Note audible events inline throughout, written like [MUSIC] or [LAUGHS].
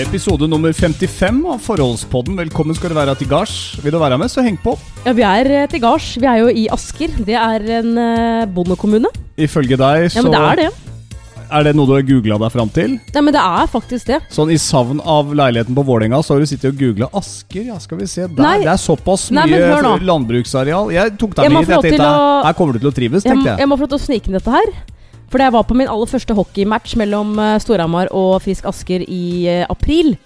Episode nummer 55 av Forholdspodden. Velkommen skal du være til gards. Vil du være med, så heng på. Ja, Vi er eh, til gards. Vi er jo i Asker. Det er en eh, bondekommune. Ifølge deg så Ja, men det er det. Er det noe du har googla deg fram til. Nei, men det er faktisk det. Sånn i savn av leiligheten på Vålerenga, så har du sittet og googla Asker. Ja, skal vi se der. Nei. Det er såpass Nei, mye landbruksareal. Jeg tok deg må med hit. Jeg tenkte å- her kommer du til å trives, tenkte jeg. jeg må få lov til å snike inn dette her. For jeg var på min aller første hockeymatch mellom eh, Storhamar og Frisk Asker i eh, april,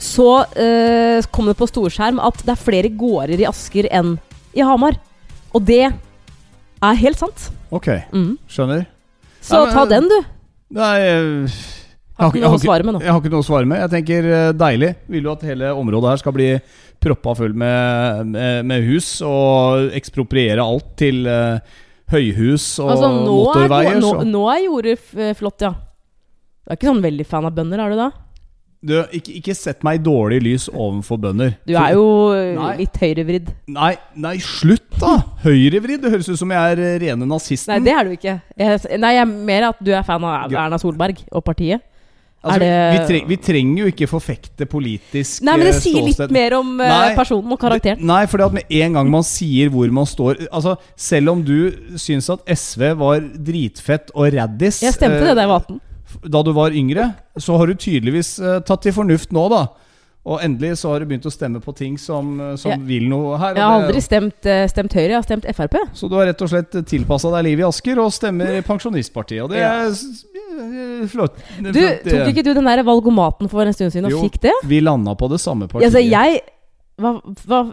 så eh, kom det på storskjerm at det er flere gårder i Asker enn i Hamar. Og det er helt sant. Ok, Mm. skjønner. Så Nei, men- ta den, du. Nei, jeg Har ikke noe å svare med nå. Jeg har ikke noe å svare med. Jeg tenker eh, deilig. Vil jo at hele området her skal bli proppa full med, med, med hus, og ekspropriere alt til uh, høyhus og Altså, nå, er, motorveier. nå, nå er jordet flott, ja. Du er ikke sånn veldig fan av bønder, er du da? Du, ikke, ikke sett meg i dårlig lys overfor bønder. Du er jo Nei. litt høyrevridd. Nei, nei, slutt, da! Høyrevridd. Det høres ut som jeg er eh, rene nazisten. Nei, det er du ikke. Jeg, nei, jeg er mer at du er fan av Erna Solberg og partiet. altså, det- vi, treng, vi trenger jo ikke forfekte politisk Nei, men det sier sier litt mer om eh, Nei. personen og karakteren. Nei, for med en gang man sier hvor man står Altså, Selv om du syns at SV var dritfett og raddis Jeg stemte eh, det da jeg var 18. da du var yngre, så har du tydeligvis eh, tatt til fornuft nå, da. Og endelig så har du begynt å stemme på ting som, eh, som Jeg- vil noe her. Jeg har aldri stemt, eh, stemt Høyre, jeg har stemt Frp. Så du har rett og slett tilpassa deg livet i Asker og stemmer Pensjonistpartiet. Og det Ja. er flott. Du, Tok ikke du den der valgomaten for en stund siden og Jo, fikk det? Vi landa på det samme partiet. Altså, jeg hva, hva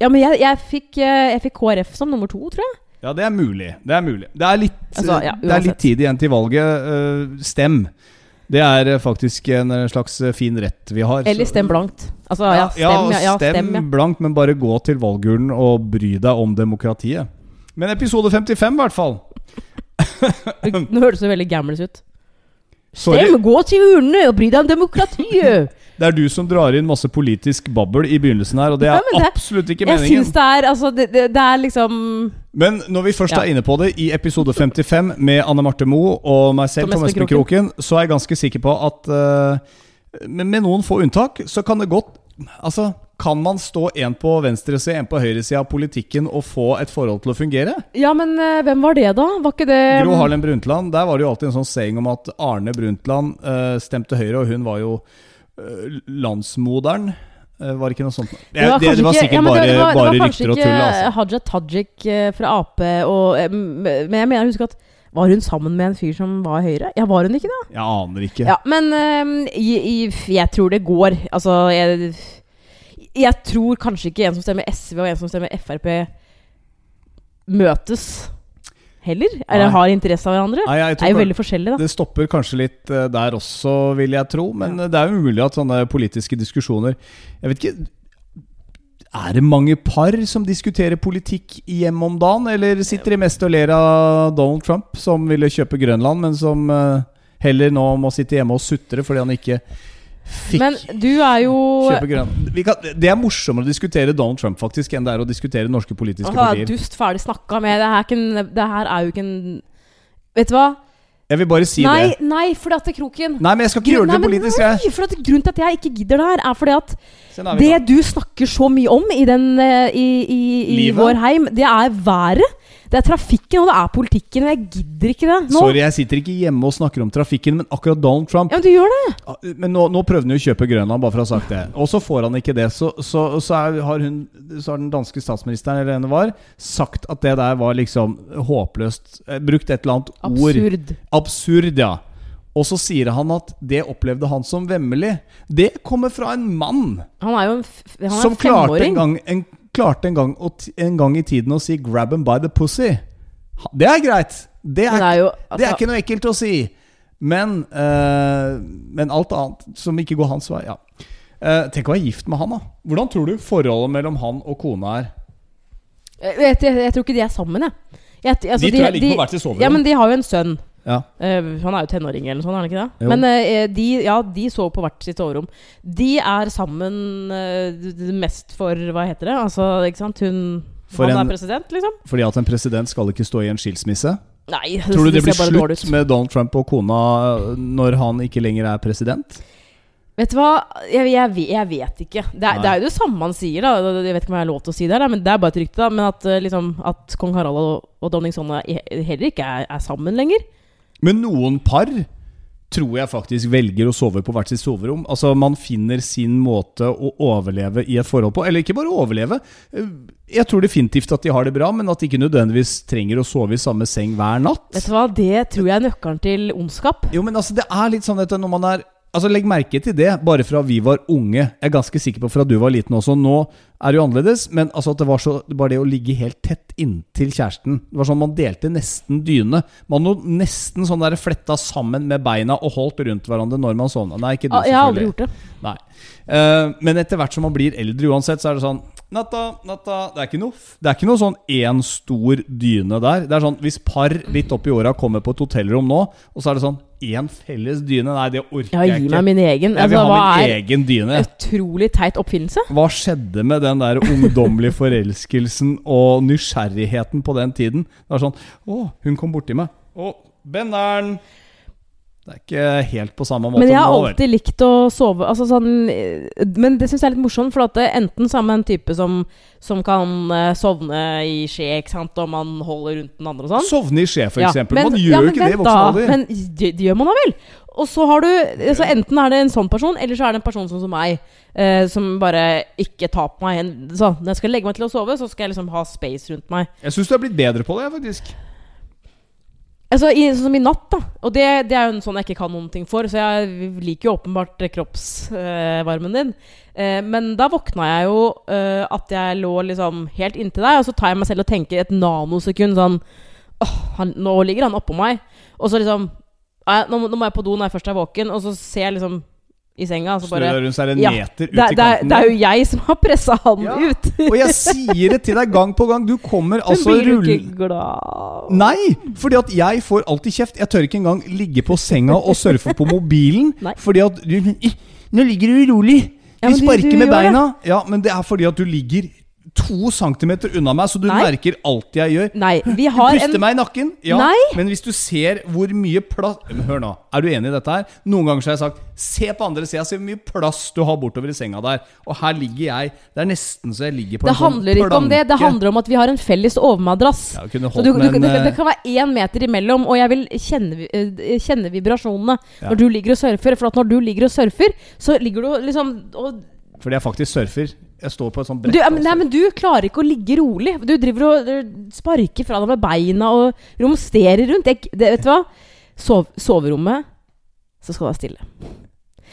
Ja, men jeg, jeg, fikk, jeg fikk KrF som nummer to, tror jeg. Ja, det er mulig. Det er mulig. Det er litt, Altså, ja, det er litt tid igjen til valget. Eh, Stem. Det er eh, faktisk en eh, slags fin rett vi har. Eller stem blankt. Altså, ja, stem, ja, stem stem, blankt, men bare gå til valgurnen og bry deg om demokratiet. Men episode 55, i hvert fall. Nå høres det veldig gamlis ut. Sorry, Stem, gå til urnene og bry deg om demokratiet! Det er du som drar inn masse politisk babbel i begynnelsen her, og det er ja, absolutt ikke Jeg meningen. syns det er Altså, det, det, det er liksom Men når vi først Ja. er inne på det, i episode 55 med Anne Marte Moe og meg selv, Tom Espen Kroken, så er jeg ganske sikker på at uh, med, med noen få unntak, så kan det godt Altså, kan man stå en på venstresida, en på høyresida av politikken og få et forhold til å fungere? Ja, men eh, hvem var det, da? Var ikke det Gro Harlem Brundtland, der var det jo alltid en sånn saying om at Arne Brundtland uh, stemte Høyre, og hun var jo landsmoderen. Eh, var det ikke noe sånt? Det, det, kanskje det var ikke- sikkert ja, bare, det var, bare det var rykter og tull. ikke Altså. Haja Tajik eh, fra Ap og eh, Men jeg mener å huske at Var hun sammen med en fyr som var Høyre? Ja, var hun ikke det? Jeg aner ikke. Ja, men eh, i, jeg tror det går. Altså jeg, jeg tror kanskje ikke en som stemmer SV og en som stemmer Frp møtes heller. Eller Nei. har interesse av hverandre. Nei, jeg tror er jo veldig forskjellig, da. Det stopper kanskje litt eh, der også, vil jeg tro. Men ja. det er jo umulig at sånne politiske diskusjoner Jeg vet ikke Er det mange par som diskuterer politikk hjemme om dagen? Eller sitter de mest og ler av Donald Trump, som ville kjøpe Grønland, men som eh, heller nå må sitte hjemme og sutre fordi han ikke fikk Men du er jo? Vi kan, det er morsommere å diskutere Donald Trump faktisk enn det er å diskutere norske politiske Altså, partier. dust ferdig snakka med. Det her, er ikke det her er jo ikke en Vet du hva? Jeg vil bare si nei, det. nei, fordi at det kroken Nei, men jeg skal ikke gjøre det Nei, politisk nei, for at Grunnen til at jeg ikke gidder det her, er fordi at er det du snakker så mye om i, den, eh, i, i, i vår heim, det er været. Det er trafikken, og det er politikken. Og jeg gidder ikke det. Nå, Sorry, jeg sitter ikke hjemme og snakker om trafikken, men akkurat Donald Trump Ja, men du gjør det. Ah, Men nå, nå prøvde han jo å kjøpe Grønland, bare for å ha sagt det. Og så får han ikke det. Så, så, så, er, har hun, så har den danske statsministeren eller henne var, sagt at det der var liksom håpløst. Eh, Brukt et eller annet ord. Absurd. Absurd, ja. Og så sier han at det opplevde han som vemmelig. Det kommer fra en mann Han er jo en, han er som en klarte en, gang, en, klarte en, gang, en gang i tiden å si 'grab him by the pussy'. Det er greit. Det er, er jo det er altså, ikke noe ekkelt å si. Men, uh, men alt annet som ikke går hans vei, ja. Uh, tenk å være gift med han, da. Hvordan tror du forholdet mellom han og kona er? jeg, jeg, jeg tror ikke de er sammen, jeg. jeg altså, De tror jeg ligger på hvert sitt soverom. Ja, men de har jo en sønn. Ja. Uh, han er jo tenåring eller noe sånt, er han ikke det? Jo. Men uh, de, ja, de sover på hvert sitt soverom. De er sammen d- mest for Hva heter det? Altså, ikke sant? Hun For Han en- er president, liksom? Fordi at en president skal ikke stå i en skilsmisse. Nei, Tror du det blir bare dårlig slutt med Donald Trump og kona når han ikke lenger er president? Vet du hva, jeg, jeg, jeg vet ikke. Det er, det er jo det samme han sier, da. Jeg vet ikke om jeg har lov til å si det, da, men det er bare et rykte. da Men at, liksom, at kong Harald og, og dronning Sonja heller ikke er, er sammen lenger. Men noen par tror jeg faktisk velger å sove på hvert sitt soverom. Altså Man finner sin måte å overleve i et forhold på. Eller ikke bare overleve. Eh, Jeg tror definitivt at de har det bra, men at de ikke nødvendigvis trenger å sove i samme seng hver natt. Vet du hva, Det tror jeg er nøkkelen til ondskap. Jo, men altså, det er litt sånn at når man er Altså, Legg merke til det, bare fra vi var unge. Jeg er ganske sikker på fra du var liten også. Nå er det jo annerledes, men altså at det var så Bare det å ligge helt tett inntil kjæresten. Det var sånn Man delte nesten dyne. Man lå nesten sånn der fletta sammen med beina og holdt rundt hverandre når man sovna. Nei, ikke du, selvfølgelig. Jeg har aldri gjort det. Nei. Eh, men etter hvert som man blir eldre uansett, så er det sånn Natta, natta Det er ikke noe, det er ikke noe sånn én stor dyne der. Det er sånn Hvis par litt opp i åra kommer på et hotellrom nå, og så er det sånn én felles dyne Nei, det orker Ja, jeg gi ikke. meg min egen. Jeg vil Altså, ha min egen dyne. utrolig teit oppfinnelse? Hva skjedde med den der ungdommelige forelskelsen og nysgjerrigheten på den tiden? Det var sånn Å, hun kom borti meg. Å, Benneren! Det er ikke helt på samme måte Men jeg har alltid likt å sove altså sånn, eh, Men det syns jeg er litt morsomt, for at enten så er man en type som, som kan eh, sovne i skje, ikke sant, og man holder rundt den andre og sånn. Sovne i skje, for Ja, eksempel. men- Man gjør jo ja, ikke det i voksen alder. Men det, det gjør man da vel? Og så har du Så Enten er det en sånn person, eller så er det en person som, som meg. Eh, som bare ikke tar på meg en så, Når jeg skal legge meg til å sove, så skal jeg liksom ha space rundt meg. Jeg syns du er blitt bedre på det, faktisk. Altså, i, sånn som i natt, da. Og det, det er jo en sånn jeg ikke kan noen ting for. Så jeg liker jo åpenbart kroppsvarmen din. Eh, men da våkna jeg jo eh, at jeg lå liksom helt inntil deg, og så tar jeg meg selv og tenker et nanosekund sånn Åh, han, nå ligger han oppå meg. Og så liksom nå, nå må jeg på do når jeg først er våken, og så ser jeg liksom i senga, Altså bare, Snur deg rundt, så er det en Ja, meter ut det, i kanten. det er jo jeg som har pressa han Ja, ut. Og jeg sier det til deg gang på gang. Du kommer Men altså blir du ikke glad? Nei, fordi at jeg får alltid kjeft. Jeg tør ikke engang ligge på senga og surfe på mobilen. [LAUGHS] Fordi at du Nå ligger du urolig. Ja, du- sparker du med beina. Ja, men det er fordi at du ligger to centimeter unna meg, så du Nei. merker alt jeg gjør. Nei, vi Du har puster en meg i nakken, ja, Nei. men hvis du ser hvor mye plass Hør nå, er du enig i dette her? Noen ganger så har jeg sagt Se på andre sida, se hvor mye plass du har bortover i senga der. Og her ligger jeg. Det er nesten så jeg ligger på Det en sånn handler ikke om det, det handler om at vi har en felles overmadrass. Ja, du, du, med en, det, det eh, kan være én meter imellom, og jeg vil kjenne, eh, kjenne vibrasjonene Ja. når du ligger og surfer. For når du ligger og surfer, så ligger du liksom og Fordi jeg faktisk surfer. Jeg står på et sånt du, brett. men, nei, men du klarer ikke å ligge rolig. Du driver og du sparker fra deg med beina og romsterer rundt. Jeg, det, vet du hva? Sov, soverommet, så skal det være stille.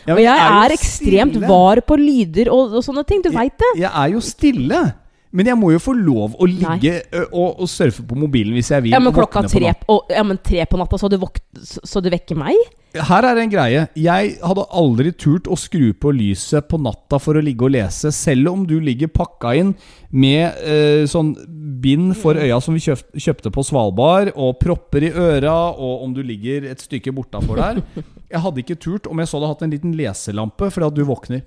Ja, Og jeg er, er ekstremt stille. var på lyder og, og sånne ting. Du veit det. Jeg er jo stille. Men jeg må jo få lov å ligge og, og surfe på mobilen hvis jeg vil. Ja, men klokka tre på ja, men tre på natta, så du, våk, så du vekker meg? Her er en greie. Jeg hadde aldri turt å skru på lyset på natta for å ligge og lese, selv om du ligger pakka inn med eh, sånn bind for øya som vi kjøpt, kjøpte på Svalbard, og propper i øra, og om du ligger et stykke bortafor der. Jeg hadde ikke turt om jeg så hadde hatt en liten leselampe fordi at du våkner.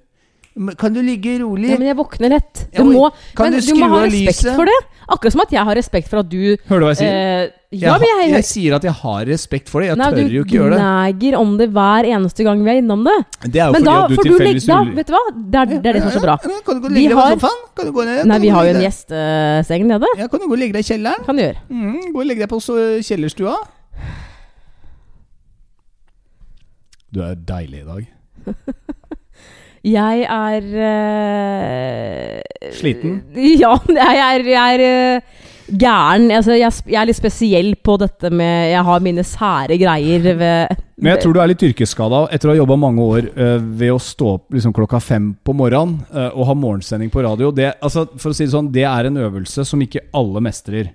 Kan du ligge rolig? Ja, men jeg våkner lett. Ja, Du men må, men du du må ha respekt for det. Akkurat som at jeg har respekt for at du Hører du hva jeg sier? eh, jeg, Ja, men jeg, jeg sier at jeg har respekt for det. Jeg Nei, tør jo ikke gjøre det. Du gnager om det hver eneste gang vi er innom det. Det er jo Men fordi da at du får du legge tilfeldigvis da, Vet du hva? Det er, det er det som er så bra. Kan du gå og legge deg på sofaen? Kan du gå ned? Nei, vi har jo en gjesteseng nede. Ja, kan du gå og legge deg i kjelleren? Kan du gjøre. Mm, gå og legge deg på så- kjellerstua. Du er deilig i dag. [LAUGHS] Jeg er eh, Sliten? [LAUGHS] Ja, jeg er, jeg er eh, gæren. Altså, jeg, jeg er litt spesiell på dette med Jeg har mine sære greier ved Men jeg tror du er litt yrkesskada etter å ha jobba mange år eh, ved å stå opp liksom klokka fem på morgenen og ha morgensending på radio. Det, altså, for å si det sånn, det er en øvelse som ikke alle mestrer.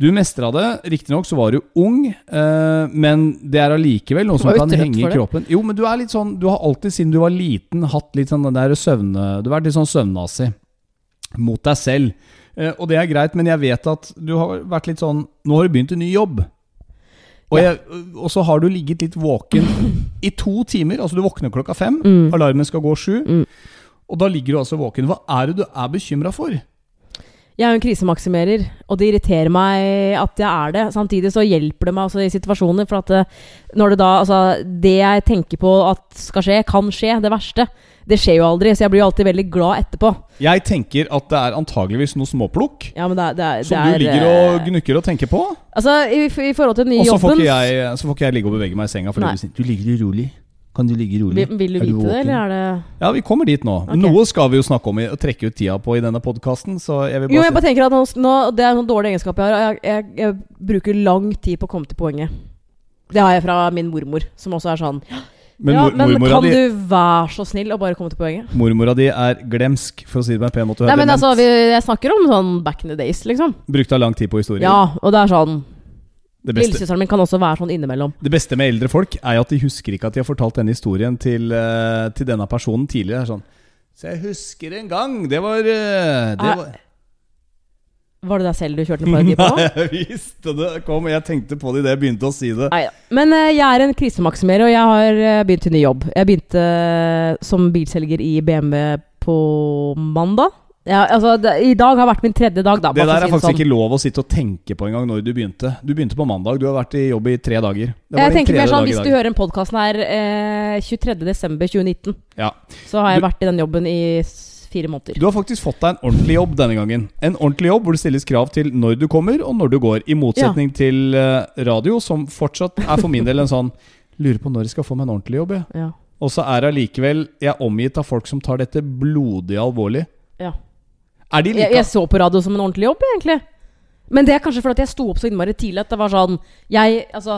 Du mestra det. Riktignok så var du ung, eh, men det er allikevel noe som kan henge i kroppen. Jo, men du er litt sånn Du har alltid siden du var liten hatt litt sånn den der søvne... Du har vært litt sånn søvnnazi mot deg selv. Eh, og det er greit, men jeg vet at du har vært litt sånn Nå har du begynt en ny jobb. Og, jeg, og så har du ligget litt våken i to timer. Altså du våkner klokka fem, Mm. alarmen skal gå sju. Mm. Og da ligger du altså våken. Hva er det du er bekymra for? Jeg er jo en krisemaksimerer, og det irriterer meg at jeg er det. Samtidig så hjelper det meg også i situasjoner, for at det, når det da Altså, det jeg tenker på at skal skje, kan skje. Det verste. Det skjer jo aldri, så jeg blir jo alltid veldig glad etterpå. Jeg tenker at det er antageligvis noe småplukk Ja, men det er, det er, som er du ligger eh, og gnukker og tenker på. Altså, i, i forhold til den nye jobben Og så får ikke jeg ligge og bevege meg i senga du sier Du ligger urolig. Kan du ligge rolig? vil, vil du Er du vite det, eller er det Ja, vi kommer dit nå. Okay. Noe skal vi jo snakke om i, og trekke ut tida på i denne podkasten, så jeg vil bare Jo, jeg bare tenker at nå, nå, Det er en dårlig egenskap jeg har. Jeg, jeg, jeg bruker lang tid på å komme til poenget. Det har jeg fra min mormor, som også er sånn Men, Ja, men kan di, du være så snill og bare komme til poenget? mormora di er glemsk, for å si det på en pen måte. Nei, men altså, vi, Jeg snakker om sånn back in the days, liksom. Brukte lang tid på historier. Ja, og det er sånn Lillesøsteren min kan også være sånn innimellom. det beste med eldre folk er jo at de husker ikke at de har fortalt denne historien til, eh, til denne personen tidligere. Er Sånn Så jeg husker en gang Det var eh, Det Er- var Var det deg selv du kjørte poenget på? [LAUGHS] Nei, jeg visste det kom. Jeg tenkte på det idet jeg begynte å si det. Nei ja. Men eh, jeg er en krisemaksimerer, og jeg har begynt i ny jobb. Jeg begynte som bilselger i BMW på mandag. Ja, altså, det, I dag har vært min tredje dag, da. Det der er si faktisk sånn. ikke lov å sitte og tenke på engang når du begynte. Du begynte på mandag. Du har vært i jobb i tre dager. Det var Jeg tenker mer sånn, Hvis du hører en podkast her eh, 23.12.2019, Ja. så har jeg Du- vært i den jobben i fire måneder. Du har faktisk fått deg en ordentlig jobb denne gangen. En ordentlig jobb hvor det stilles krav til når du kommer og når du går. I motsetning til eh, radio, som fortsatt er for min del en sånn Lurer på når jeg skal få meg en ordentlig jobb, jeg. Ja. Og så er allikevel jeg er omgitt av folk som tar dette blodig alvorlig. De Jeg, like jeg så på radio som en ordentlig jobb, egentlig. Men det er kanskje fordi jeg sto opp så innmari tidlig at det var sånn Jeg, altså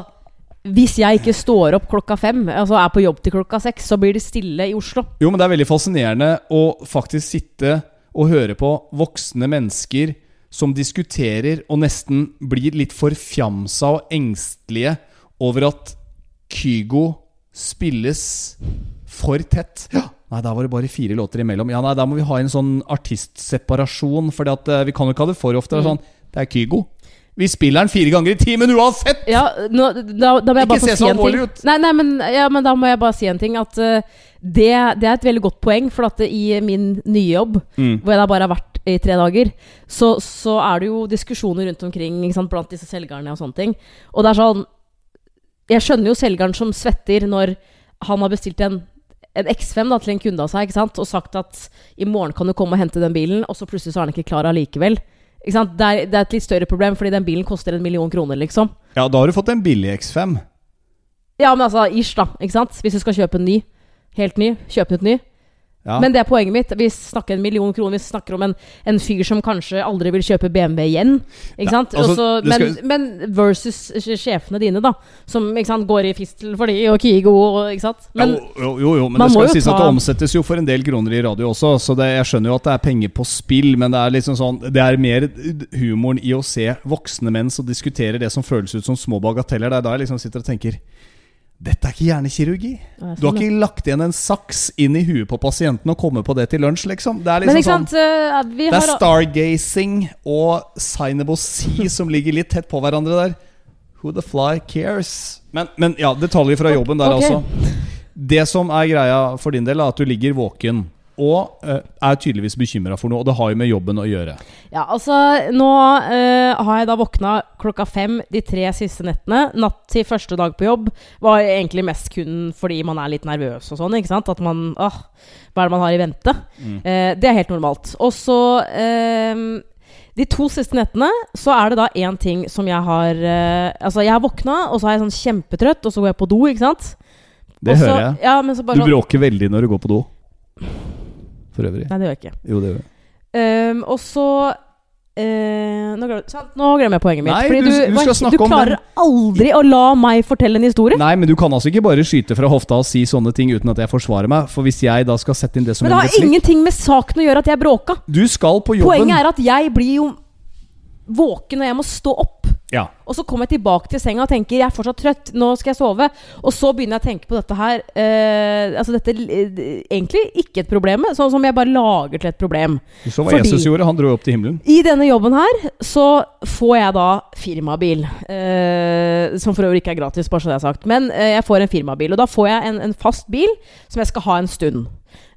Hvis jeg ikke står opp klokka fem, altså er på jobb til klokka seks, så blir det stille i Oslo. Jo, men det er veldig fascinerende å faktisk sitte og høre på voksne mennesker som diskuterer og nesten blir litt forfjamsa og engstelige over at Kygo spilles for tett. Ja. Nei, der var det bare fire låter imellom. Ja, nei, Der må vi ha en sånn artistseparasjon, for vi kan jo ikke ha det for ofte. Det er Mm. sånn, det er Kygo. Vi spiller den fire ganger i timen uansett! Ja, nå, da, da må jeg Ikke se så alvorlig ut. Nei, nei, men, ja, men da må jeg bare si en ting. At uh, det, det er et veldig godt poeng, for at i min nye jobb, Mm. hvor jeg da bare har vært i tre dager, så, så er det jo diskusjoner rundt omkring sant, blant disse selgerne og sånne ting. Og det er sånn Jeg skjønner jo selgeren som svetter når han har bestilt en en X5 da, til en kunde av seg ikke sant? og sagt at i morgen kan du komme og hente den bilen, og så plutselig så er den ikke klar allikevel. Ikke sant? Det, er, det er et litt større problem, fordi den bilen koster en million kroner, liksom. Ja, da har du fått en billig X5. Ja, men altså ish, da. Ikke sant? Hvis du skal kjøpe en ny. Helt ny. Kjøpe nytt ny. Ja. Men det er poenget mitt. Vi snakker en million kroner. Vi snakker om en, en fyr som kanskje aldri vil kjøpe BMW igjen. Ikke Ja, sant? altså, Også, men, skal- men versus sjefene dine, da. Som ikke sant, går i fistel for de, og Kigo og Ikke sant? Men jo, jo, jo, men det skal jo sies at det omsettes jo for en del kroner i radio også, så det, jeg skjønner jo at det er penger på spill, men det er liksom sånn Det er mer humoren i å se voksne menn som diskuterer det som føles ut som små bagateller. Det er da jeg liksom sitter og tenker Dette er ikke hjernekirurgi. Ja, Du har sånn, ikke lagt igjen en saks inn i huet på pasienten og kommet på det til lunsj, liksom. Det er liksom sant, sånn eh, Det er stargazing og signable [LAUGHS] sea som ligger litt tett på hverandre der. Who the fly cares? Men, men ja, detaljer fra jobben der, okay. altså. Det som er greia for din del, er at du ligger våken. Og eh, er tydeligvis bekymra for noe, og det har jo med jobben å gjøre. Ja, altså Nå uh, har jeg da våkna klokka fem de tre siste nettene. Natt til første dag på jobb var egentlig mest kun fordi man er litt nervøs og sånn. ikke sant? At man åh, Hva er det man har i vente? Eh, det er helt normalt. Og så uh, De to siste nettene så er det da én ting som jeg har Altså, jeg har våkna, og så er jeg sånn kjempetrøtt, og så går jeg på do, ikke sant? Det Også, hører jeg. Ja, men så bare Du sånn, bråker veldig når du går på do. For øvrig. Nei, det gjør jeg ikke. Jo, det gjør jeg. Um, og så eh, nå, glemmer, nå glemmer jeg poenget mitt. Nei, du- du du om klarer aldri å la meg fortelle en historie. Nei, men du kan altså ikke bare skyte fra hofta og si sånne ting uten at jeg forsvarer meg. For hvis jeg da skal sette inn det som Men det har ingenting med saken å gjøre at jeg bråka. Du skal på jobben. Poenget er at jeg blir jo våken, og jeg må stå opp. Ja. Og så kommer jeg tilbake til senga og tenker jeg er fortsatt trøtt, nå skal jeg sove. Og så begynner jeg å tenke på dette her eh, Altså dette er egentlig ikke et problem, sånn som jeg bare lager til et problem. Du så hva Fordi- Jesus gjorde. Han dro opp til himmelen. I denne jobben her så får jeg da firmabil. Eh, som for øvrig ikke er gratis, bare så det er sagt. Men eh, jeg får en firmabil. Og da får jeg en, en fast bil som jeg skal ha en stund.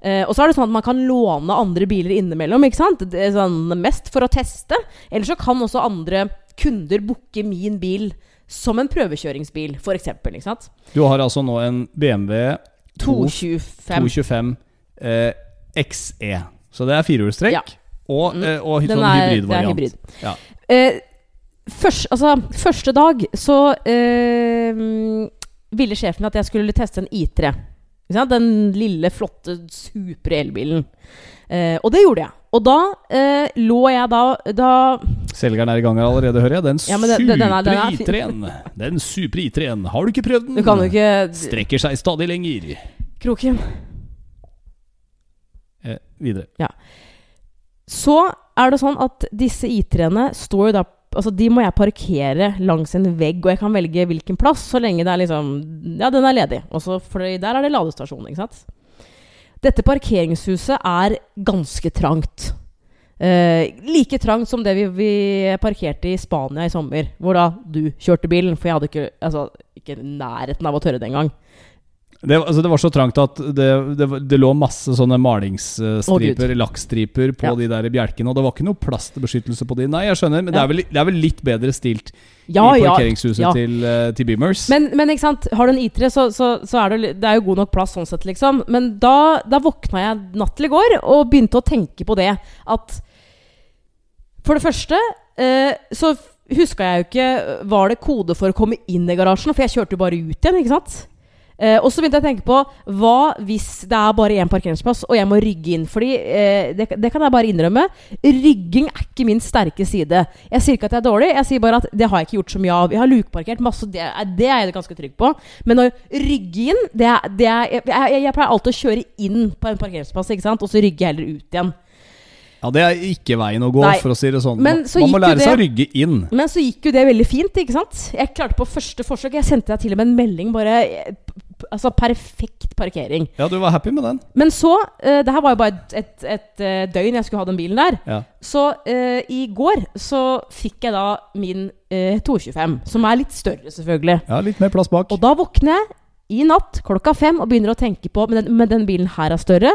Uh, og så er det sånn at man kan låne andre biler innimellom. ikke sant? Det sånn, mest for å teste. Eller så kan også andre kunder booke min bil som en prøvekjøringsbil, f.eks. Ikke sant? Du har altså nå en BMW 225. 225 eh, XE. Så det er firehjulstrekk. Ja. Og, Mm. eh, og sånn hybridvariant. det er hybrid. Ja. Eh, først, altså, første dag så eh, ville sjefen at jeg skulle teste en I3. Ikke sant? Den lille, flotte, supre elbilen. Eh, og det gjorde jeg. Og da eh, lå jeg da, da Selgeren er i gang allerede, hører jeg. Den Ja, det- det- den er- den er supre I3-en. Den supre I3-en. Har du ikke prøvd den? Du kan jo ikke Strekker seg stadig lenger. Kroken. Eh, videre. Så er det sånn at disse I3-ene står jo da Altså De må jeg parkere langs en vegg, og jeg kan velge hvilken plass så lenge det er liksom Ja, den er ledig. Og så for der er det ladestasjon, ikke sant. Dette parkeringshuset er ganske trangt. Eh, like trangt som det vi, vi parkerte i Spania i sommer, hvor da du kjørte bilen. For jeg hadde ikke Altså, ikke nærheten av å tørre det engang. Det, altså, det var så trangt at det, det, det lå masse sånne malingsstriper, malingsstriper, lakkstriper, på Ja. de der bjelkene, og det var ikke noe plastbeskyttelse på de. Nei, jeg skjønner, men det, er vel, det er vel litt bedre stilt Ja, i parkeringshuset ja. til, eh, til Beamers. Men, men ikke sant, har du en I3, så, så, så er det, det er jo god nok plass sånn sett, liksom. Men da, da våkna jeg natt til i går og begynte å tenke på det at For det første eh, så huska jeg jo ikke Var det kode for å komme inn i garasjen? For jeg kjørte jo bare ut igjen, ikke sant? Eh, og så begynte jeg å tenke på hva hvis det er bare én parkeringsplass, og jeg må rygge inn? Fordi eh, det, det kan jeg bare innrømme. Rygging er ikke min sterke side. Jeg sier ikke at jeg er dårlig, jeg sier bare at det har jeg ikke gjort så mye av. Jeg har lukeparkert masse, det det er jeg ganske trygg på. Men å rygge inn det det jeg, jeg, jeg pleier alltid å kjøre inn på en parkeringsplass, ikke sant? og så rygge jeg heller ut igjen. Ja, Det er ikke veien å gå, Nei. for å si det sånn. Man- Man må lære seg å rygge inn. Men så gikk jo det veldig fint, ikke sant? Jeg klarte på første forsøk. Jeg sendte deg til og med en melding bare Altså perfekt parkering. Ja, du var happy med den. Men så uh, Det her var jo bare et, et, et eh, døgn jeg skulle ha den bilen der. Ja. Så uh, i går så fikk jeg da min uh, 225, som er litt større, selvfølgelig. ja, litt mer plass bak. Og da våkner jeg i natt klokka fem og begynner å tenke på Men den, men den bilen her er større,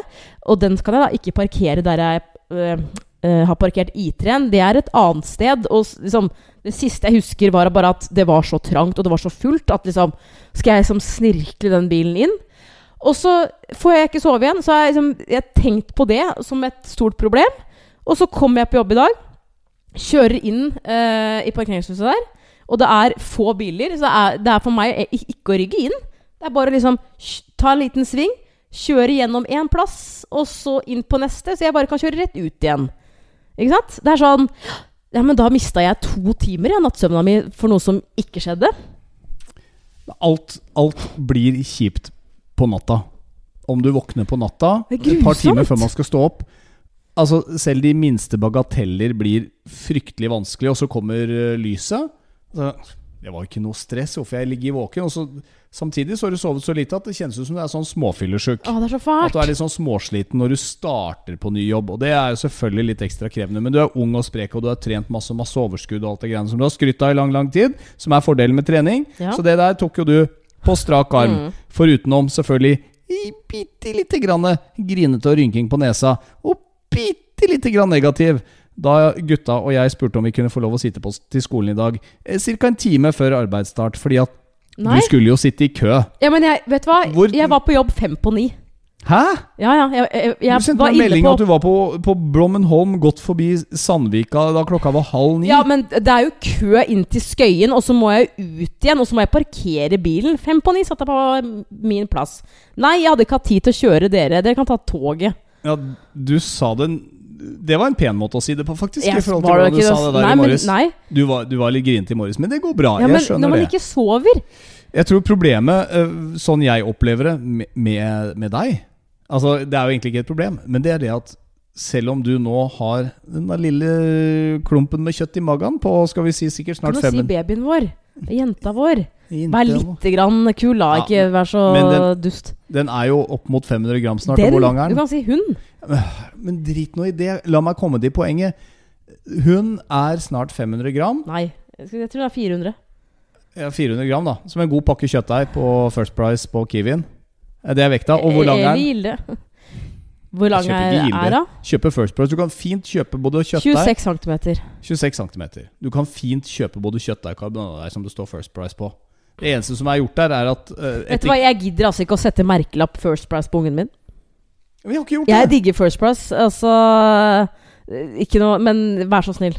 og den skal jeg da ikke parkere der jeg har parkert I3-en. Det er et annet sted. Og liksom, det siste jeg husker, var bare at det var så trangt og det var så fullt at liksom Skal jeg liksom snirkle den bilen inn? Og så får jeg ikke sove igjen. Så har jeg, liksom, jeg tenkt på det som et stort problem. Og så kommer jeg på jobb i dag, kjører inn eh, i parkeringshuset der. Og det er få biler, så det er, det er for meg ikke å rygge inn. Det er bare liksom ta en liten sving, kjøre gjennom én plass, og så inn på neste, så jeg bare kan kjøre rett ut igjen. Ikke sant? Det er sånn Ja, men da mista jeg to timer i nattsøvna mi for noe som ikke skjedde. Alt, alt blir kjipt på natta. Om du våkner på natta et par timer før man skal stå opp. Altså, selv de minste bagateller blir fryktelig vanskelig, og så kommer eh, lyset. Så, det var ikke noe stress, hvorfor jeg ligger våken. Og så, samtidig så har du sovet så lite at det kjennes ut som du er sånn småfyllesjuk. Å, det er så At du er litt sånn småsliten når du starter på ny jobb. Og det er jo selvfølgelig litt ekstra krevende, men du er ung og sprek, og du har trent masse, masse overskudd og alt det greiene som du har skrytt av i lang, lang tid, som er fordelen med trening. Ja. Så det der tok jo du på strak arm. Mm. Forutenom selvfølgelig bitte lite grann grinete og rynking på nesa. Og bitte lite grann negativ. Da gutta og jeg spurte om vi kunne få lov å sitte på til skolen i dag ca. en time før arbeidsstart, fordi at Nei. du skulle jo sitte i kø. Ja, men jeg, vet du hva? Hvor- Jeg var på jobb fem på ni. Hæ? Ja, ja. Jeg, jeg, jeg du sendte meg melding på at du var på, på Blommenholm, gått forbi Sandvika da klokka var halv ni. Ja, men det er jo kø inn til Skøyen, og så må jeg ut igjen, og så må jeg parkere bilen. Fem på ni satt jeg på min plass. Nei, jeg hadde ikke hatt tid til å kjøre dere. Dere kan ta toget. Ja, du sa det Det var en pen måte å si det på, faktisk. Yes, I forhold til hva hvordan du ikke sa det- det der nei, i morges. Men, Du, var, du var litt grinete i morges, men det går bra. Ja, jeg men skjønner når man det. ikke sover Jeg tror problemet, øh, sånn jeg opplever det med, med, med deg Altså, Det er jo egentlig ikke et problem, men det er det at selv om du nå har den der lille klumpen med kjøtt i magen på skal vi si sikkert Kan snart du si babyen vår? Jenta vår? Vær litt grann kul, da. Ikke vær så den- dust. Den er jo opp mot 500 gram snart. Den! Hvor lang er den? Du kan si hun. Men drit nå i det. La meg komme til poenget. Hun er snart 500 gram. Nei, jeg tror det er 400. Ja, 400 gram, da. Som en god pakke kjøttdeig på First Price på Kiwien. Det er vekta. Og hvor lang er den? Hvor lang er, ikke Gilde. er? Kjøpe First Price. Du kan fint kjøpe både kjøttdeig 26 cm. 26 cm. Du kan fint kjøpe både kjøttdeig og karbonadedeig som det står First Price på. Det eneste som er gjort der, er at uh, Vet du hva, jeg gidder altså ikke å sette merkelapp First Price på ungen min. Vi har ikke gjort Jeg det! digger First Price, altså eh, Ikke noe Men vær så snill.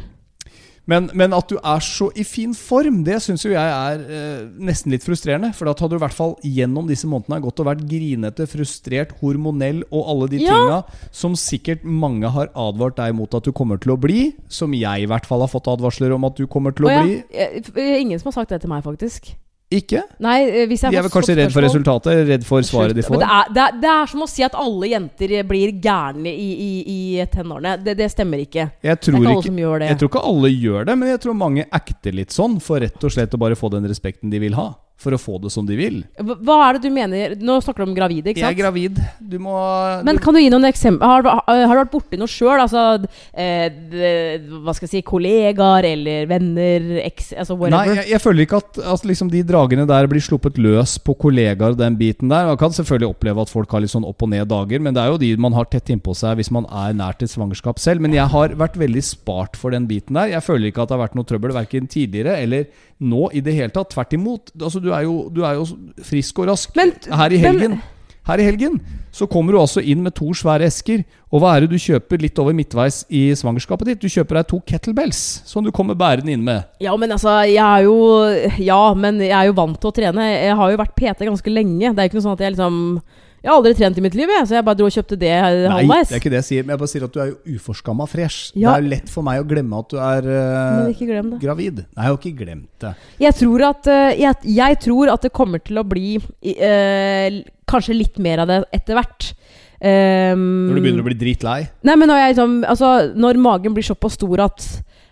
Men, men at du er så i fin form, det syns jo jeg er eh, nesten litt frustrerende. For da hadde du i hvert fall gjennom disse månedene gått og vært grinete, frustrert, hormonell og alle de Ja. tinga som sikkert mange har advart deg mot at du kommer til å bli. Som jeg i hvert fall har fått advarsler om at du kommer til å Å ja, bli. ingen som har sagt det til meg, faktisk. Ikke? Nei, eh, De er vel kanskje redd for resultatet, redd for svaret de får. det er, det, er, det er som å si at alle jenter blir gærne i, i, i tenårene. Det, det stemmer ikke. Jeg Det er ikke alle ikke som gjør det. Jeg tror ikke alle gjør det, men jeg tror mange acter litt sånn for rett og slett å bare få den respekten de vil ha. For å få det som de vil. Hva er det du mener? Nå snakker du om gravide, ikke Jeg er gravid. Du må Men du, kan du gi noen eksempler? Har, har du vært borti noe sjøl? Altså, eh, det, hva skal jeg si Kollegaer eller venner? Ex, altså Nei, jeg, jeg føler ikke at, at liksom de dragene der blir sluppet løs på kollegaer og den biten der. Man kan selvfølgelig oppleve at folk har litt sånn opp og ned dager, men det er jo de man har tett innpå seg hvis man er nært et svangerskap selv. Men jeg har vært veldig spart for den biten der. Jeg føler ikke at det har vært noe trøbbel verken tidligere eller nå i det hele tatt. Tvert imot. Altså, du er jo, du er jo frisk og rask. Men- her i men- helgen Her i helgen så kommer du altså inn med to svære esker. Og hva er det du kjøper litt over midtveis i svangerskapet ditt? Du kjøper deg to kettlebells som du kommer bærende inn med. Ja, men altså, jeg er jo Ja, men jeg er jo vant til å trene. Jeg har jo vært PT ganske lenge. Det er jo ikke noe sånn at jeg liksom Jeg har aldri trent i mitt liv, jeg, så jeg bare dro og kjøpte det Nei, det er ikke det jeg sier. Men jeg bare sier at du er jo uforskamma fresh. Ja. Det er jo lett for meg å glemme at du er uh, gravid. Nei, jeg har ikke glemt det. Jeg tror at uh, jeg, jeg tror at det kommer til å bli uh, kanskje litt mer av det etter hvert. Um, Når du begynner å bli dritlei. Nei, men når, jeg, liksom, altså, når magen blir såpass stor at,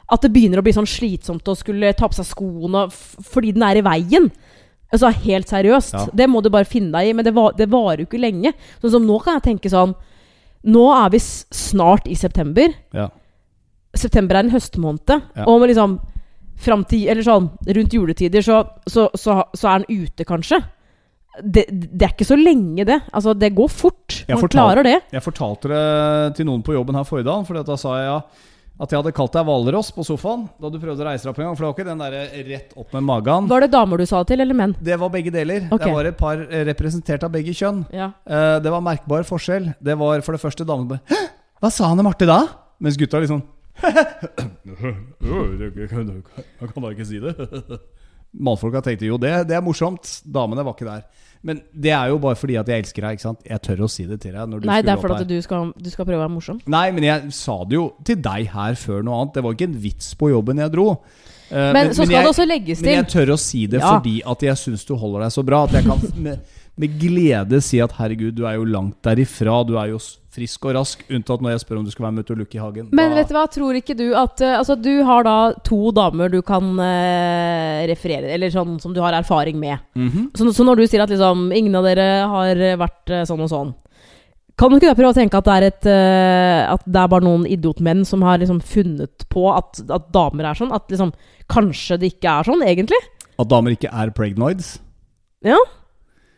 at det begynner å bli sånn slitsomt å skulle ta på seg skoene fordi den er i veien. Altså Helt seriøst. Ja. Det må du bare finne deg i. Men det, var, det varer jo ikke lenge. Sånn som nå kan jeg tenke sånn Nå er vi snart i september. Ja. September er en høstmåned. Ja. Og med liksom fram til Eller sånn rundt juletider så, så, så, så er den ute, kanskje. Det, det er ikke så lenge, det. Altså, det går fort. Man fortal- klarer det. Jeg fortalte det til noen på jobben her forrige dag, for da sa jeg ja, at jeg hadde kalt deg hvalross på sofaen da du prøvde å reise deg opp en gang. For det var ikke den der rett opp med magen. Var det damer du sa til, eller menn? Det var begge deler. Okay. Det var et par eh, representert av begge kjønn. Ja. Uh, det var merkbar forskjell. Det var for det første damene «Hæ? Hva sa Anne Marte da? Mens gutta liksom Han kan da ikke si det. Mannfolka tenkte jo det, det er morsomt. Damene var ikke der. Men det er jo bare fordi at jeg elsker deg. ikke sant? Jeg tør å si det til deg. Når du Nei, det er fordi at du skal, du skal prøve å være morsom. Nei, men jeg sa det jo til deg her før noe annet. Det var ikke en vits på jobben jeg dro. Uh, Men, så skal jeg, det også legges til. men jeg tør å si det Ja. fordi at jeg syns du holder deg så bra. At jeg kan [LAUGHS] med, med glede si at herregud, du er jo langt derifra. Du er jo frisk og rask, unntatt når jeg spør om du skal være med ut og lukke i hagen. Men Da- vet du hva, tror ikke du at eh, Altså, du har da to damer du kan uh, referere Eller sånn som du har erfaring med. Mhm. Så, så når du sier at liksom ingen av dere har vært uh, sånn og sånn Kan du ikke da prøve å tenke at det er et uh, At det er bare noen idiotmenn som har liksom funnet på at, at damer er sånn? At liksom Kanskje det ikke er sånn, egentlig? At damer ikke er pregnoids? Ja?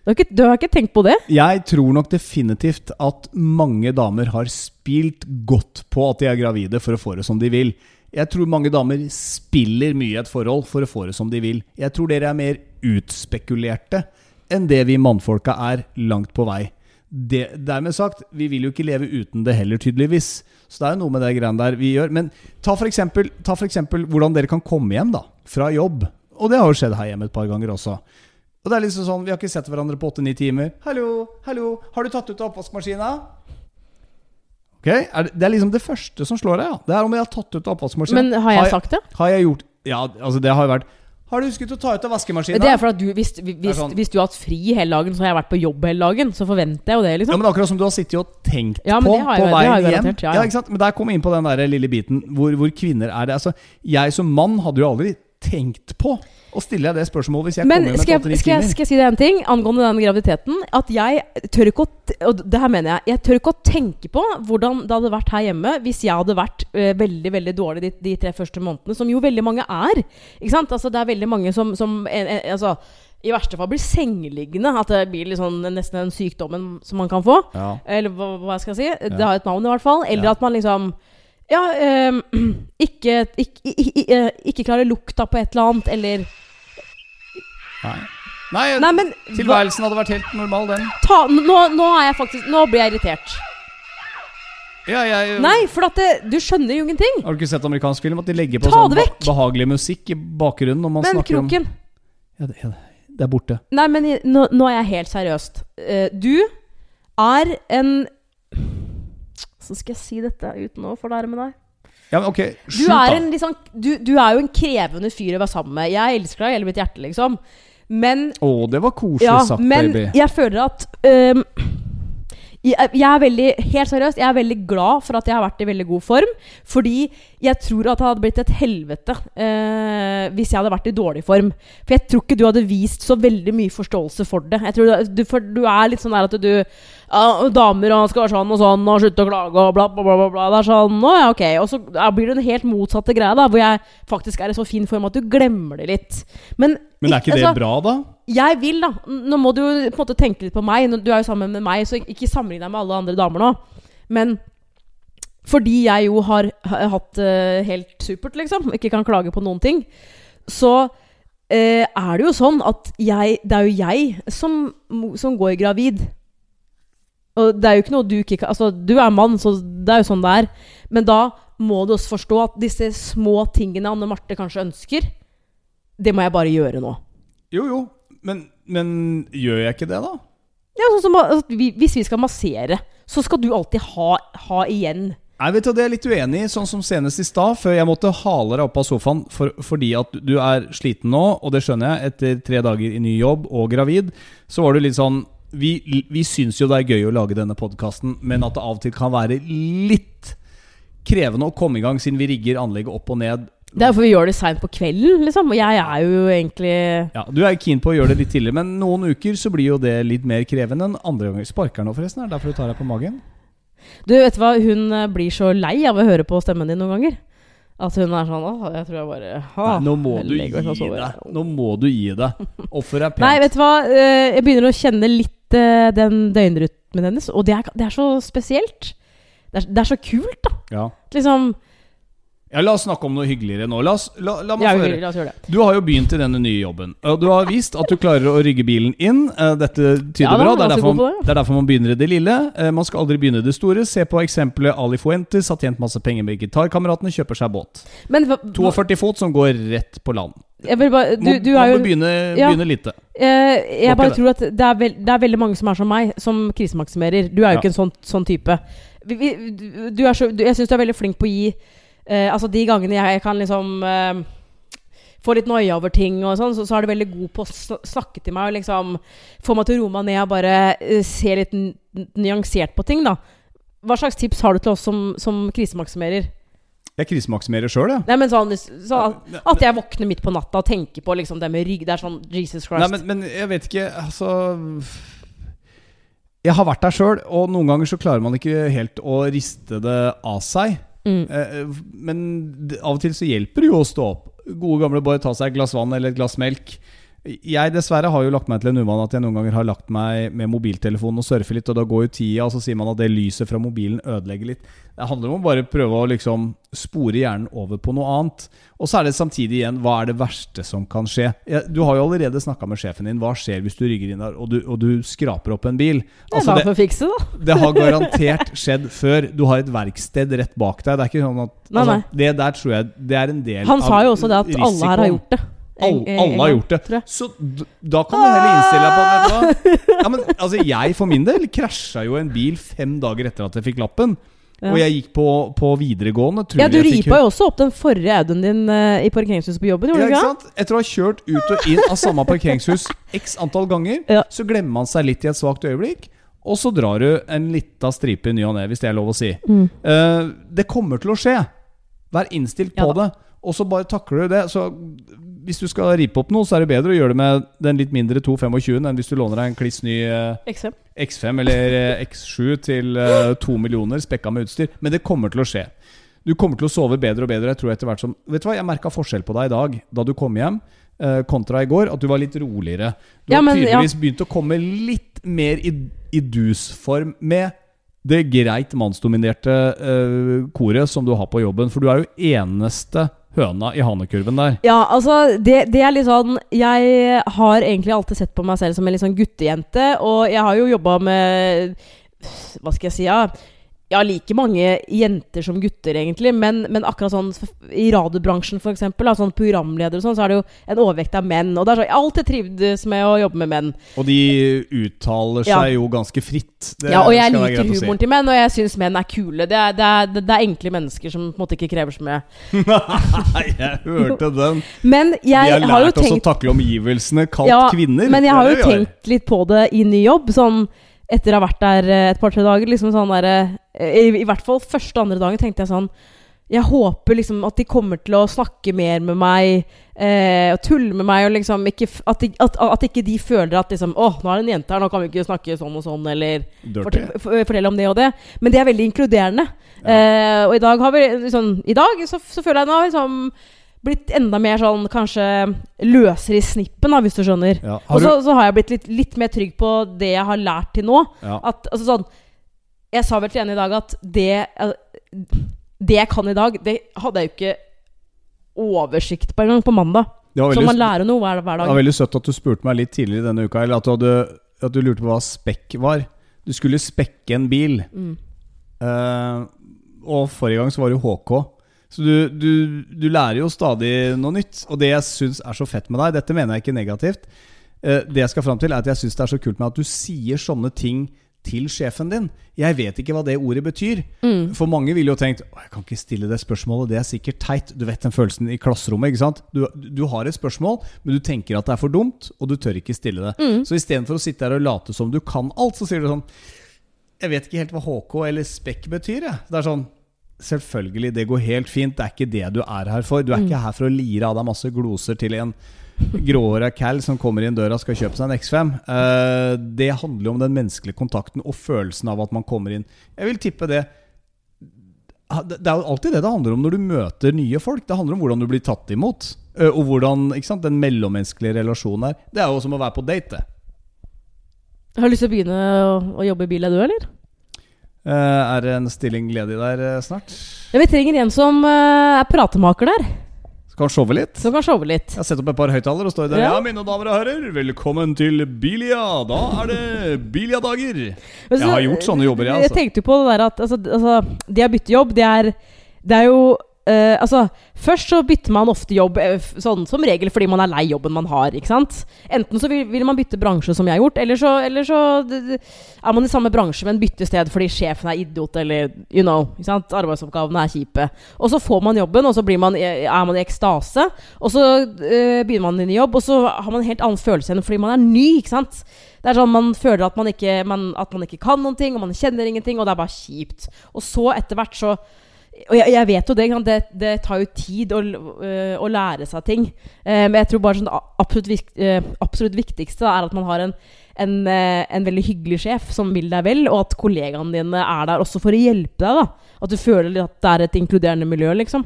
Du har ikke, du har ikke tenkt på det? Jeg tror nok definitivt at mange damer har spilt godt på at de er gravide for å få det som de vil. Jeg tror mange damer spiller mye i et forhold for å få det som de vil. Jeg tror dere er mer utspekulerte enn det vi mannfolka er langt på vei. Det, dermed sagt, vi vil jo ikke leve uten det heller, tydeligvis. Så det er jo noe med det greiene der vi gjør. Men ta for, ta for eksempel hvordan dere kan komme hjem da, fra jobb. Og det har jo skjedd her hjemme et par ganger også. Og det er liksom sånn, Vi har ikke sett hverandre på åtte-ni timer. 'Hallo, hallo, har du tatt ut av oppvaskmaskina?' Ok, er det, det er liksom det første som slår deg. ja Det er om jeg har tatt ut av oppvaskmaskina. Men har jeg sagt det? Har jeg gjort Ja, altså det har jo vært Har du husket å ta ut av vaskemaskinen? Det er for at du, hvis, hvis, sånn. hvis du har hatt fri hele dagen, så har jeg vært på jobb hele dagen. Så forventer jeg jo det, liksom Ja, men Akkurat som du har sittet og tenkt Ja, på på veien hjem. Ja, ja, ja. ikke sant? Men der kom vi inn på den der lille biten hvor, hvor kvinner er det. Altså, Jeg som mann hadde jo aldri tenkt på å stille deg det spørsmålet hvis jeg Men kommer med skal jeg, skal, jeg, skal jeg si deg en ting angående den graviditeten? At jeg tør ikke å Og det her mener jeg. Jeg tør ikke å tenke på hvordan det hadde vært her hjemme hvis jeg hadde vært eh, veldig veldig dårlig de, de tre første månedene, som jo veldig mange er. Ikke sant? Altså, det er veldig mange som, som en, en, altså, i verste fall blir sengeliggende. At det blir sånn, nesten den sykdommen som man kan få. Ja. Eller hva, hva jeg si. si. Det har et navn, i hvert fall. Eller Ja. at man liksom ja, um, [CLEARS THROAT] ikke, ikke, ikke, eh, ikke klare lukta på et eller annet, eller Nei. Nei, Nei, men tilværelsen hadde vært helt normal, den. ta, nå, nå er jeg faktisk Nå blir jeg irritert. Ja, jeg, Nei, for det, du skjønner jo ingenting. Har du ikke sett amerikansk film? At de legger på sånn behagelig musikk i bakgrunnen når man Men snakker kroken om ja, det, det er borte. Nei, men nå, nå er jeg helt seriøst. Eh, du er en Så skal jeg si dette uten å fornærme deg. Ja, men ok, Du er, en, sånn- du, du er jo en krevende fyr å være sammen med. Jeg elsker deg i hele mitt hjerte, liksom. Men Å, det var koselig Ja, sagt, men baby. jeg føler at øhm, jeg, jeg er veldig Helt seriøst, jeg er veldig glad for at jeg har vært i veldig god form. Fordi jeg tror at det hadde blitt et helvete eh, hvis jeg hadde vært i dårlig form. For jeg tror ikke du hadde vist så veldig mye forståelse for det. Jeg tror du, for du er litt sånn der at du ja, Damer og skal være sånn og sånn og slutte å klage og bla, bla, bla. bla. Det er sånn, å ja, ok Og så blir det en helt motsatte greie, da hvor jeg faktisk er i så fin form at du glemmer det litt. Men, Men er ikke det altså, bra, da? Jeg vil, da. Nå må du på en måte tenke litt på meg. Du er jo sammen med meg, så ikke sammenlign deg med alle andre damer nå. Men fordi jeg jo har, har hatt det helt supert, liksom, ikke kan klage på noen ting, så uh, er det jo sånn at jeg Det er jo jeg som, som går gravid. Og det er jo ikke noe du ikke kan Altså, du er mann, så det er jo sånn det er. Men da må du også forstå at disse små tingene Anne Marte kanskje ønsker, det må jeg bare gjøre nå. Jo, jo. Men, men gjør jeg ikke det, da? Ja, sånn som altså, vi, Hvis vi skal massere, så skal du alltid ha, ha igjen. Nei, vet du, Det er jeg litt uenig i. Sånn som senest i stad, før jeg måtte hale deg opp av sofaen for, fordi at du er sliten nå, og det skjønner jeg, etter tre dager i ny jobb og gravid, så var du litt sånn Vi, vi syns jo det er gøy å lage denne podkasten, men at det av og til kan være litt krevende å komme i gang, siden vi rigger anlegget opp og ned. Det er jo for vi gjør det seint på kvelden, liksom. Og jeg er jo egentlig Ja, Du er keen på å gjøre det litt tidligere, men noen uker så blir jo det litt mer krevende enn andre ganger. Sparker nå, forresten? Er det derfor du tar deg på magen? Du, vet du hva, hun eh, blir så lei av å høre på stemmen din noen ganger. At hun er sånn Åh, jeg tror jeg bare Nei, nå må du gi legger meg og sover». deg. Nå må du gi deg. Offeret er [LAUGHS] pent. Nei, vet du hva, eh, jeg begynner å kjenne litt eh, den døgnrytmen hennes, og det er, det er så spesielt. Det er, det er så kult, da. Ja. Liksom ja, La oss snakke om noe hyggeligere nå. La, oss, la, la meg ja, høre. La oss gjøre det. Du har jo begynt i denne nye jobben. Og du har vist at du klarer å rygge bilen inn. Eh, Dette tyder Ja da, bra. Det er, derfor det. det er derfor man begynner i det lille. Eh, Man skal aldri begynne i det store. Se på eksempelet Ali Fuentes har tjent masse penger med gitarkameratene, kjøper seg båt. Men hva, 42 fot som går rett på land. bare, du, du må, man jo begynne, Ja. begynne lite. jeg, jeg bare det. tror at det er, veld, det er veldig mange som er som meg, som krisemaksimerer. Du er jo Ja. ikke en sånn, sånn type. Vi, vi, du, så, jeg syns du er veldig flink på å gi eh, Altså de gangene jeg kan liksom eh, få litt noia over ting, og sånn, så, så er du veldig god på å snakke til meg og liksom få meg til å roe meg ned og bare eh, se litt nyansert på ting. da Hva slags tips har du til oss som, som krisemaksimerer? Jeg krisemaksimerer sjøl, jeg. Nei, men sånn, så at, at jeg våkner midt på natta og tenker på liksom det med rygg. Det er sånn Jesus Christ. Nei, men, men jeg vet ikke Altså Jeg har vært der sjøl, og noen ganger så klarer man ikke helt å riste det av seg. Mm. Eh, Men av og til så hjelper det jo å stå opp. Gode gamle bare ta seg et glass vann eller et glass melk. Jeg dessverre har jo lagt meg til en uvane at jeg noen ganger har lagt meg med mobiltelefonen og surfer litt, og da går jo tida, og så sier man at det lyset fra mobilen ødelegger litt. Det handler om å bare prøve å liksom spore hjernen over på noe annet. Og så er det samtidig igjen hva er det verste som kan skje? Du har jo allerede snakka med sjefen din. Hva skjer hvis du rygger inn der og du, og du skraper opp en bil? Altså, det, fikse, [LAUGHS] det har garantert skjedd før. Du har et verksted rett bak deg. Det er ikke sånn at altså. Det der tror jeg Det er en del av risikoen. Han sa jo også det at alle her har gjort det. En- alle har gjort det. Så da kan du heller innstille deg på det? Ja, men, altså, Jeg for min del krasja jo en bil fem dager etter at jeg fikk lappen. Ja. Og jeg gikk på, på videregående. Ja, du ripa jo også opp den forrige Audien din uh, i parkeringshuset på jobben, Ja, ikke? sant? Etter å ha kjørt ut og inn av samme parkeringshus x antall ganger, Ja. så glemmer man seg litt i et svakt øyeblikk. Og så drar du en lita stripe i ny og ne, hvis det er lov å si. Mm. Uh, det kommer til å skje. Vær innstilt på Ja det. Og så bare takler du det. Så hvis du skal ripe opp noe, så er det bedre å gjøre det med den litt mindre 225 enn hvis du låner deg en kliss ny eh, XM. X5 eller eh, X7 til eh, to millioner spekka med utstyr. Men det kommer til å skje. Du kommer til å sove bedre og bedre. Jeg tror etter hvert som Vet du hva, jeg merka forskjell på deg i dag da du kom hjem, kontra i går. At du var litt roligere. Du Ja, har tydeligvis ja. begynt å komme litt mer i, i dus-form med det greit mannsdominerte uh, koret som du har på jobben. For du er jo eneste høna i hanekurven der. Ja, altså, det, det er litt sånn Jeg har egentlig alltid sett på meg selv som en litt sånn guttejente, og jeg har jo jobba med Hva skal jeg si, ja ja, like mange jenter som gutter, egentlig. Men, men akkurat sånn i radiobransjen, f.eks., sånn programleder og sånn, så er det jo en overvekt av menn. Og det er sånn, jeg har alltid trivdes med å jobbe med menn. Og de uttaler Ja. seg jo ganske fritt. Det ja, og jeg liker humoren si. til menn, og jeg syns menn er kule. Det er, det, er, det er enkle mennesker som på en måte ikke krever så mye. Nei, jeg hørte den. Men jeg har har jo lært oss å takle omgivelsene kalt Ja, kvinner. Men jeg har jo tenkt litt på det i ny jobb. Sånn etter å ha vært der eh, et par-tre dager. Liksom sånn der, eh, i, I hvert fall første og andre dagen tenkte jeg sånn Jeg håper liksom at de kommer til å snakke mer med meg eh, og tulle med meg. Og liksom ikke, at, de, at, at ikke de føler at liksom Å, nå er det en jente her, nå kan vi ikke snakke sånn og sånn, eller fortelle, fortelle om det og det. Men det er veldig inkluderende. Eh, og i dag har vi liksom, I dag så, så føler jeg nå liksom blitt enda mer sånn kanskje løsere i snippen, da, hvis du skjønner. Ja. Og så, så har jeg blitt litt, litt mer trygg på det jeg har lært til nå. ja. At, altså sånn Jeg sa vel til henne i dag at det eh, Det jeg kan i dag, det hadde jeg jo ikke oversikt på engang på mandag. var Så man lærer noe hver, hver det var veldig søtt at du spurte meg litt tidligere denne uka, eller at du, hadde, at du lurte på hva spekk var. Du skulle spekke en bil. Mm. Uh, og forrige gang så var det HK. Så du, du, du lærer jo stadig noe nytt. Og det jeg syns er så fett med deg, dette mener jeg ikke negativt, eh, det jeg skal fram til, er at jeg syns det er så kult med at du sier sånne ting til sjefen din. Jeg vet ikke hva det ordet betyr. Mm. For mange ville jo tenkt Å, jeg kan ikke stille det spørsmålet, det er sikkert teit. Du vet den følelsen i klasserommet. ikke sant? Du, du har et spørsmål, men du tenker at det er for dumt, og du tør ikke stille det. Mm. Så istedenfor å sitte her og late som du kan alt, så sier du sånn Jeg vet ikke helt hva HK eller spekk betyr. Jeg. Det er sånn Selvfølgelig, det går helt fint. Det er ikke det du er her for. Du er Mm. ikke her for å lire av deg masse gloser til en gråhåra cal som kommer inn døra og skal kjøpe seg en X5. Uh, det handler jo om den menneskelige kontakten og følelsen av at man kommer inn. Jeg vil tippe det Det er jo alltid det det handler om når du møter nye folk. Det handler om hvordan du blir tatt imot. eh, Og hvordan sant, den mellommenneskelige relasjonen er. Det er jo som å være på date. Har du lyst til å begynne å, å jobbe i bil, er du, eller? Eh, Er det en stilling ledig der eh, snart? Ja, vi trenger en som eh, er pratemaker der. Som han showe litt? Som kan showe litt. Jeg har sett opp et par høyttalere og står der. Ja. Ja. mine damer og herrer, velkommen til Bilia. Da er det Bilia-dager. Jeg har gjort sånne jobber, jeg, Jeg altså. tenkte jo på det der at altså, altså, det å bytte jobb, det er, det er jo eh, Altså, først så bytter man ofte jobb eh, sånn som regel fordi man er lei jobben man har. ikke sant? Enten så vil, vil man bytte bransje, som jeg har gjort, eller så, eller så er man i samme bransje, men bytter sted fordi sjefen er idiot, eller you know. ikke sant? Arbeidsoppgavene er kjipe. Og så får man jobben, og så man, er man i ekstase. Og så uh, begynner man i ny jobb, og så har man en helt annen følelse enn fordi man er ny. ikke sant? Det er sånn Man føler at man, ikke, man, at man ikke kan noen ting, og man kjenner ingenting, og det er bare kjipt. Og så etter hvert så Og jeg, jeg vet jo det, det, det tar jo tid å, øh, å lære seg ting. Eh, men jeg tror bare sånn absolutt, eh, absolutt viktigste er at man har en, en, øh, en veldig hyggelig sjef som vil deg vel, og at kollegaene dine er der også for å hjelpe deg. da At du føler at det er et inkluderende miljø, liksom.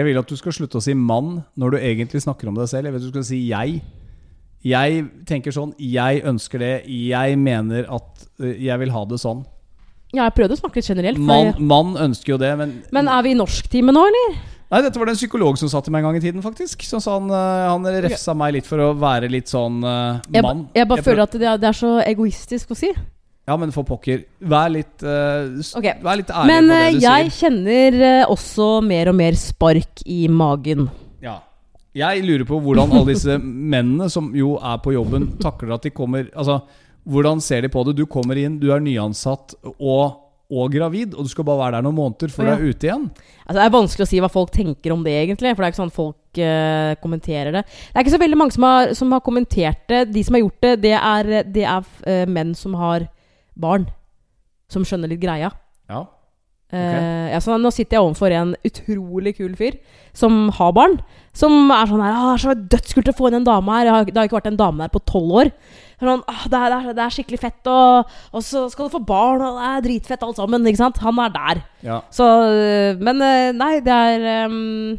Jeg vil at du skal slutte å si 'mann' når du egentlig snakker om deg selv. Jeg vil at du skal si 'jeg'. Jeg tenker sånn 'jeg ønsker det', 'jeg mener at øh, jeg vil ha det sånn'. Ja, jeg prøvde å snakke litt generelt. Man, mann ønsker jo det, men Men er vi i norsktime nå, eller? Nei, dette var det en psykolog som sa til meg en gang i tiden, faktisk. Så sa han, øh, han refsa meg litt for å være litt sånn Jeg, mann. jeg bare Jeg føler at det er, det er så egoistisk å si. Ja, men for pokker. Vær litt, uh, okay. Vær litt ærlig Men på det du sier. Men jeg kjenner uh, også mer og mer spark i magen. Ja. Jeg lurer på hvordan alle disse mennene som jo er på jobben, takler at de kommer Altså, hvordan ser de på det? Du kommer inn, du er nyansatt, og og gravid, og du skal bare være der noen måneder før Ja. du er ute igjen. Altså, det er vanskelig å si hva folk tenker om det, egentlig. For det er ikke sånn folk uh, kommenterer det. Det er ikke så veldig mange som har, som har kommentert det. De som har gjort det, det er, det er uh, menn som har barn. Som skjønner litt greia. Ja. Eh, ja, så nå sitter jeg overfor en utrolig kul fyr som har barn. Som er sånn her ah, 'Så dødskult å få inn en dame her.' Det har ikke vært en dame her på tolv år. Sånn, ah, det, er, det, er, skikkelig fett, og, og så skal du få barn, og det er dritfett alt sammen. Ikke sant? Han er der. ja. Så øh, Men øh, nei, det er um,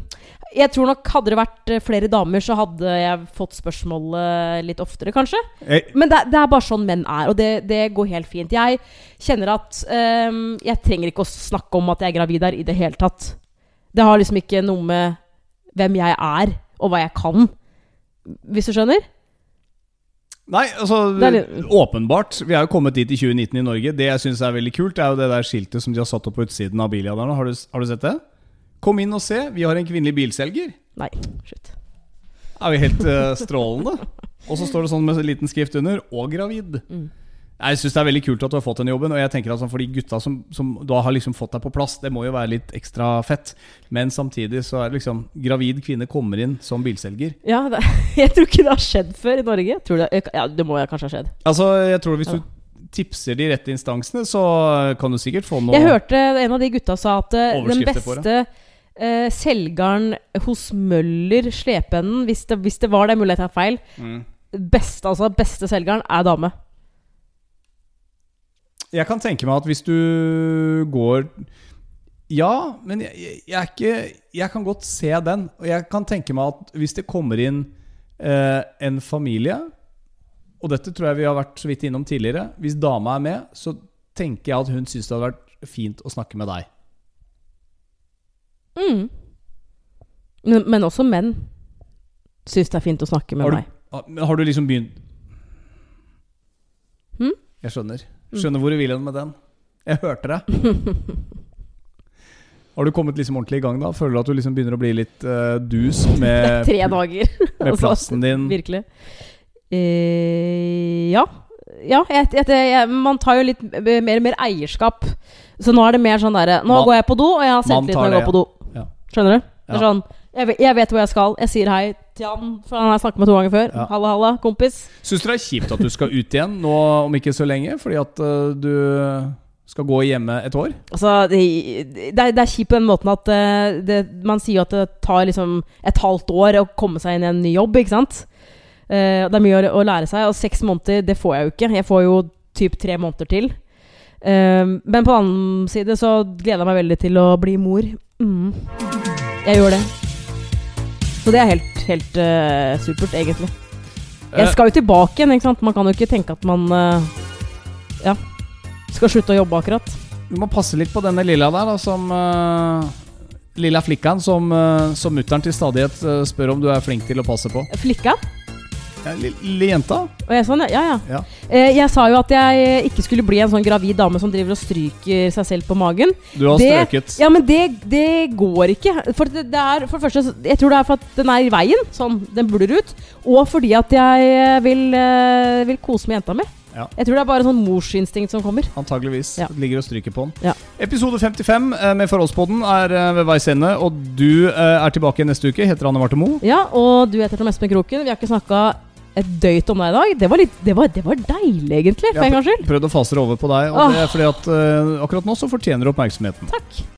Jeg tror nok hadde det vært flere damer, så hadde jeg fått spørsmålet litt oftere, kanskje. Jeg, Men det, det er bare sånn menn er, og det, det går helt fint. Jeg kjenner at um, Jeg trenger ikke å snakke om at jeg er gravid der i det hele tatt. Det har liksom ikke noe med hvem jeg er, og hva jeg kan. Hvis du skjønner? Nei, altså litt- Åpenbart. Vi er jo kommet dit i 2019 i Norge. Det jeg syns er veldig kult, er jo det der skiltet som de har satt opp på utsiden av biljaderne. Har du, har du sett det? Kom inn og se. Vi har en kvinnelig bilselger. Nei. slutt. Er vi helt uh, strålende? Og så står det sånn med liten skrift under 'og gravid'. Mm. Jeg syns det er veldig kult at du har fått den jobben. Og jeg tenker at sånn, for de gutta som, som da har liksom fått deg på plass, det må jo være litt ekstra fett. Men samtidig så er det liksom Gravid kvinne kommer inn som bilselger. Ja, det, [LAUGHS] jeg tror ikke det har skjedd før i Norge. Tror det, ja, det må kanskje ha skjedd. Altså, jeg tror hvis Ja. du tipser de rette instansene, så kan du sikkert få noe Jeg hørte en av de gutta sa at eh, den beste Uh, selgeren hos Møller, slepeenden, hvis hvis det var det, mulig jeg tar feil, mm. Best, altså beste selgeren er dame. Jeg kan tenke meg at hvis du går Ja, men jeg, jeg, er ikke Jeg kan godt se den. Og jeg kan tenke meg at hvis det kommer inn eh, en familie Og dette tror jeg vi har vært så vidt innom tidligere. Hvis dama er med, så tenker jeg at hun syns det hadde vært fint å snakke med deg. Mm. Men, men også menn syns det er fint å snakke med Har du, meg. har- har du liksom begynt Hm? Jeg skjønner. Skjønner hvor du vil hen med den. Jeg hørte deg. [LAUGHS] Har du kommet liksom ordentlig i gang da? Føler du at du liksom begynner å bli litt uh, dus med, [LAUGHS] Tre dager. med altså. plassen din? Virkelig. Uh, ja. Ja, et, et, et, man tar jo litt mer og mer eierskap. Så nå er det mer sånn derre Nå Man- går jeg på do, og jeg har selvtillit når jeg går på do. ja. Skjønner du? Det Ja. er sånn jeg vet, jeg vet hvor jeg skal. Jeg sier hei til han, for han har jeg snakket med to ganger før. Ja. Halla, halla, kompis. Syns du det er kjipt at du skal ut igjen nå om ikke så lenge? Fordi at uh, du skal gå hjemme et år? Altså, det, det, er, det er kjipt på den måten at eh, det, man sier jo at det tar liksom et halvt år å komme seg inn i en ny jobb, ikke sant? Uh, det er mye å, å lære seg, og seks måneder, det får jeg jo ikke. Jeg får jo typ tre måneder til. Uh, men på den annen side så gleder jeg meg veldig til å bli mor. Mm. Jeg gjør det. Så det er helt, helt uh, supert, egentlig. Jeg Eh, skal jo tilbake igjen, ikke sant? Man kan jo ikke tenke at man uh, Ja. Skal slutte å jobbe, akkurat. Du må passe litt på denne lilla der, da, som uh, Lilla flikkaen som, uh, som mutter'n til stadighet spør om du er flink til å passe på. Flikka. Ja, Lille jenta. Og jeg sånn, ja, ja. Ja. Eh, jeg sa jo at jeg ikke skulle bli en sånn gravid dame som driver og stryker seg selv på magen. Du har Det- strøket. Ja, men det, det går ikke. For det, det er for det første Jeg tror det er for at den er i veien. Sånn, den blur ut. Og fordi at jeg eh, vil, eh, vil kose med jenta mi. Ja. Jeg tror det er bare sånn morsinstinkt som kommer. Antageligvis. Ja. Ligger og stryker på den. Ja. Episode 55 eh, med Forholdspodden er eh, ved veis ende, og du eh, er tilbake neste uke. Heter Anne Marte Moe. Ja, og du heter Tom Espen Kroken. Vi har ikke snakka et døyt om deg i dag. Det var, litt, det var, det var deilig, egentlig, for Jeg har prøvd å fase det over på deg, og det er fordi at eh, akkurat nå så fortjener du oppmerksomheten. Takk.